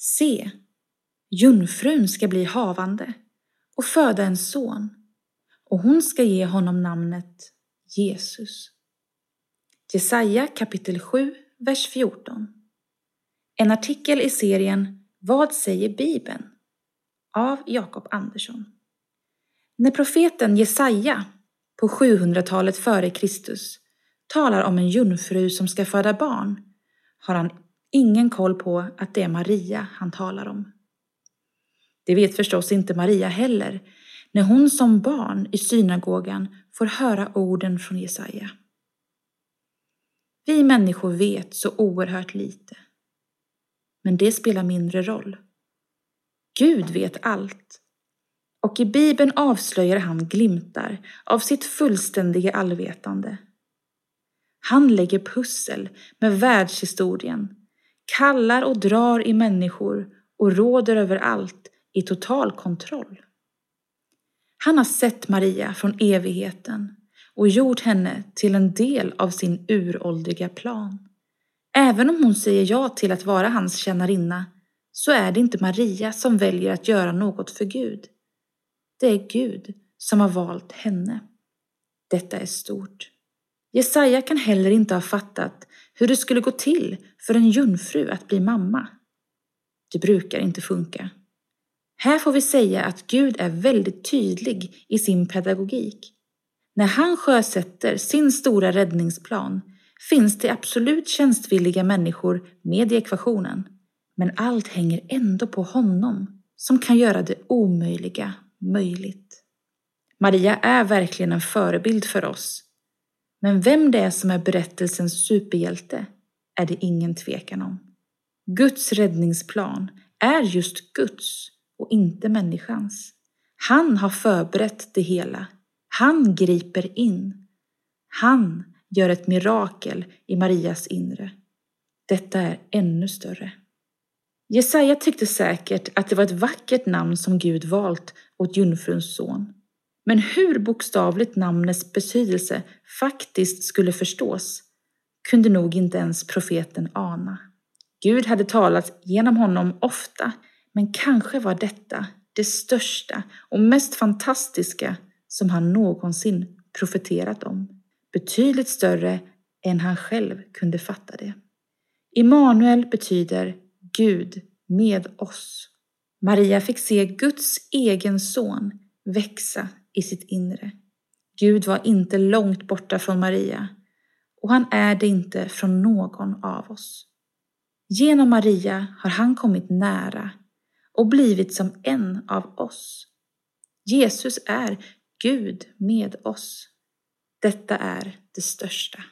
Se, jungfrun ska bli havande och föda en son och hon ska ge honom namnet Jesus. Jesaja kapitel 7, vers 14. En artikel i serien Vad säger Bibeln? av Jakob Andersson. När profeten Jesaja på 700-talet före Kristus talar om en jungfru som ska föda barn har han ingen koll på att det är Maria han talar om. Det vet förstås inte Maria heller när hon som barn i synagogan får höra orden från Jesaja. Vi människor vet så oerhört lite. Men det spelar mindre roll. Gud vet allt. Och i Bibeln avslöjar han glimtar av sitt fullständiga allvetande. Han lägger pussel med världshistorien, kallar och drar i människor och råder över allt i total kontroll. Han har sett Maria från evigheten och gjort henne till en del av sin uråldriga plan. Även om hon säger ja till att vara hans tjänarinna så är det inte Maria som väljer att göra något för Gud. Det är Gud som har valt henne. Detta är stort. Jesaja kan heller inte ha fattat hur det skulle gå till för en jungfru att bli mamma. Det brukar inte funka. Här får vi säga att Gud är väldigt tydlig i sin pedagogik. När han sjösätter sin stora räddningsplan finns det absolut tjänstvilliga människor med i ekvationen. Men allt hänger ändå på honom som kan göra det omöjliga möjligt. Maria är verkligen en förebild för oss. Men vem det är som är berättelsens superhjälte är det ingen tvekan om. Guds räddningsplan är just Guds och inte människans. Han har förberett det hela. Han griper in. Han gör ett mirakel i Marias inre. Detta är ännu större. Jesaja tyckte säkert att det var ett vackert namn som Gud valt åt jungfruns son. Men hur bokstavligt namnets betydelse faktiskt skulle förstås kunde nog inte ens profeten ana. Gud hade talat genom honom ofta, men kanske var detta det största och mest fantastiska som han någonsin profeterat om. Betydligt större än han själv kunde fatta det. Immanuel betyder Gud med oss. Maria fick se Guds egen son växa i sitt inre. Gud var inte långt borta från Maria och han är det inte från någon av oss. Genom Maria har han kommit nära och blivit som en av oss. Jesus är Gud med oss. Detta är det största.